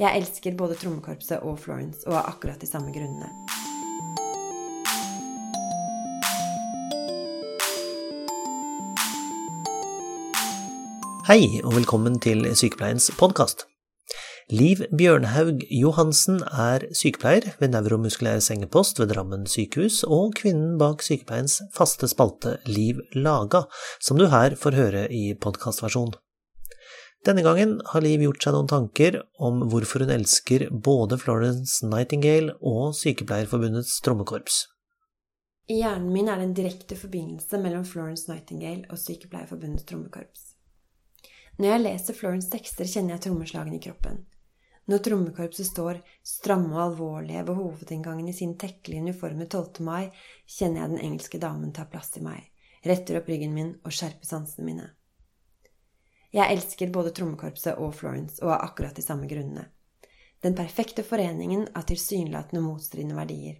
Jeg elsker både trommekorpset og Florence, og av akkurat de samme grunnene. Hei, og velkommen til Sykepleiens podkast. Liv Bjørnhaug Johansen er sykepleier ved Neuromuskulær sengepost ved Drammen sykehus, og kvinnen bak sykepleiens faste spalte Liv Laga, som du her får høre i podkastversjon. Denne gangen har Liv gjort seg noen tanker om hvorfor hun elsker både Florence Nightingale og Sykepleierforbundets trommekorps. I hjernen min er det en direkte forbindelse mellom Florence Nightingale og Sykepleierforbundets trommekorps. Når jeg leser Florence tekster, kjenner jeg trommeslagene i kroppen. Når trommekorpset står stramme og alvorlige ved hovedinngangen i sin tekkelige uniform 12. mai, kjenner jeg den engelske damen ta plass i meg, retter opp ryggen min og skjerper sansene mine. Jeg elsker både trommekorpset og Florence, og av akkurat de samme grunnene. Den perfekte foreningen av tilsynelatende motstridende verdier,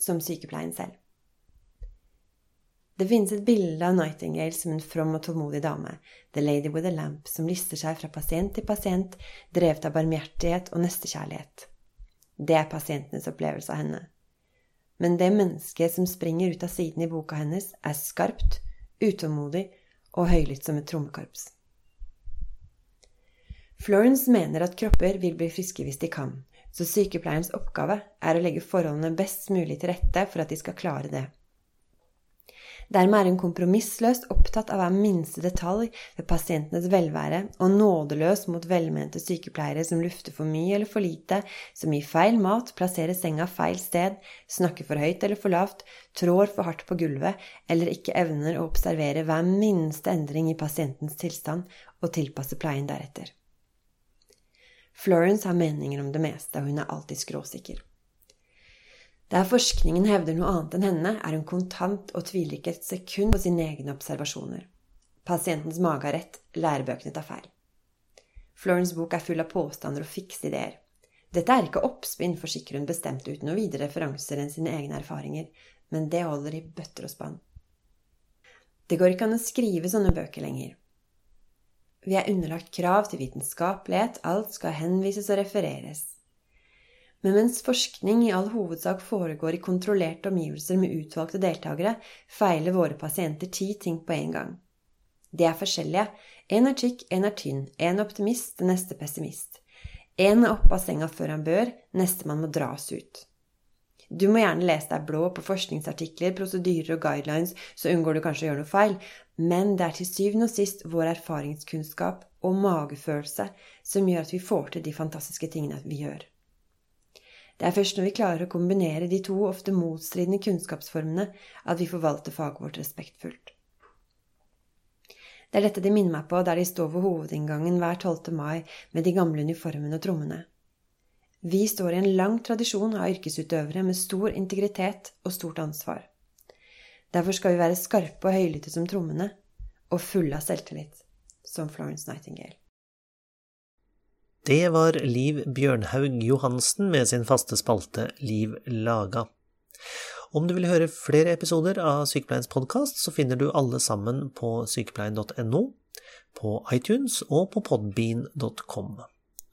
som sykepleien selv. Det finnes et bilde av Nightingale som en from og tålmodig dame, the lady with a lamp, som lister seg fra pasient til pasient, drevet av barmhjertighet og nestekjærlighet. Det er pasientenes opplevelse av henne. Men det mennesket som springer ut av siden i boka hennes, er skarpt, utålmodig og høylytt som et trommekorps. Florence mener at kropper vil bli friske hvis de kan, så sykepleierens oppgave er å legge forholdene best mulig til rette for at de skal klare det. Dermed er hun kompromissløst opptatt av hver minste detalj ved pasientenes velvære, og nådeløs mot velmente sykepleiere som lufter for mye eller for lite, som gir feil mat, plasserer senga feil sted, snakker for høyt eller for lavt, trår for hardt på gulvet, eller ikke evner å observere hver minste endring i pasientens tilstand og tilpasse pleien deretter. Florence har meninger om det meste, og hun er alltid skråsikker. Der forskningen hevder noe annet enn henne, er hun kontant og tviler ikke et sekund på sine egne observasjoner. Pasientens mage har rett, lærebøkene tar feil. Florence bok er full av påstander og fikse ideer. Dette er ikke oppspinn, forsikrer hun bestemt uten noe videre referanser enn sine egne erfaringer, men det holder i bøtter og spann. Det går ikke an å skrive sånne bøker lenger. Vi er underlagt krav til vitenskapelighet, alt skal henvises og refereres. Men mens forskning i all hovedsak foregår i kontrollerte omgivelser med utvalgte deltakere, feiler våre pasienter ti ting på en gang. De er forskjellige. En er tykk, en er tynn. En optimist, den neste pessimist. En er oppe av senga før han bør, nestemann må dras ut. Du må gjerne lese deg blå på forskningsartikler, prosedyrer og guidelines, så unngår du kanskje å gjøre noe feil, men det er til syvende og sist vår erfaringskunnskap og magefølelse som gjør at vi får til de fantastiske tingene vi gjør. Det er først når vi klarer å kombinere de to ofte motstridende kunnskapsformene, at vi forvalter faget vårt respektfullt. Det er dette de minner meg på der de står ved hovedinngangen hver 12. mai med de gamle uniformene og trommene. Vi står i en lang tradisjon av yrkesutøvere med stor integritet og stort ansvar. Derfor skal vi være skarpe og høylytte som trommene, og fulle av selvtillit, som Florence Nightingale. Det var Liv Bjørnhaug Johansen med sin faste spalte Liv laga. Om du vil høre flere episoder av Sykepleiens podkast, så finner du alle sammen på sykepleien.no, på iTunes og på podbean.com.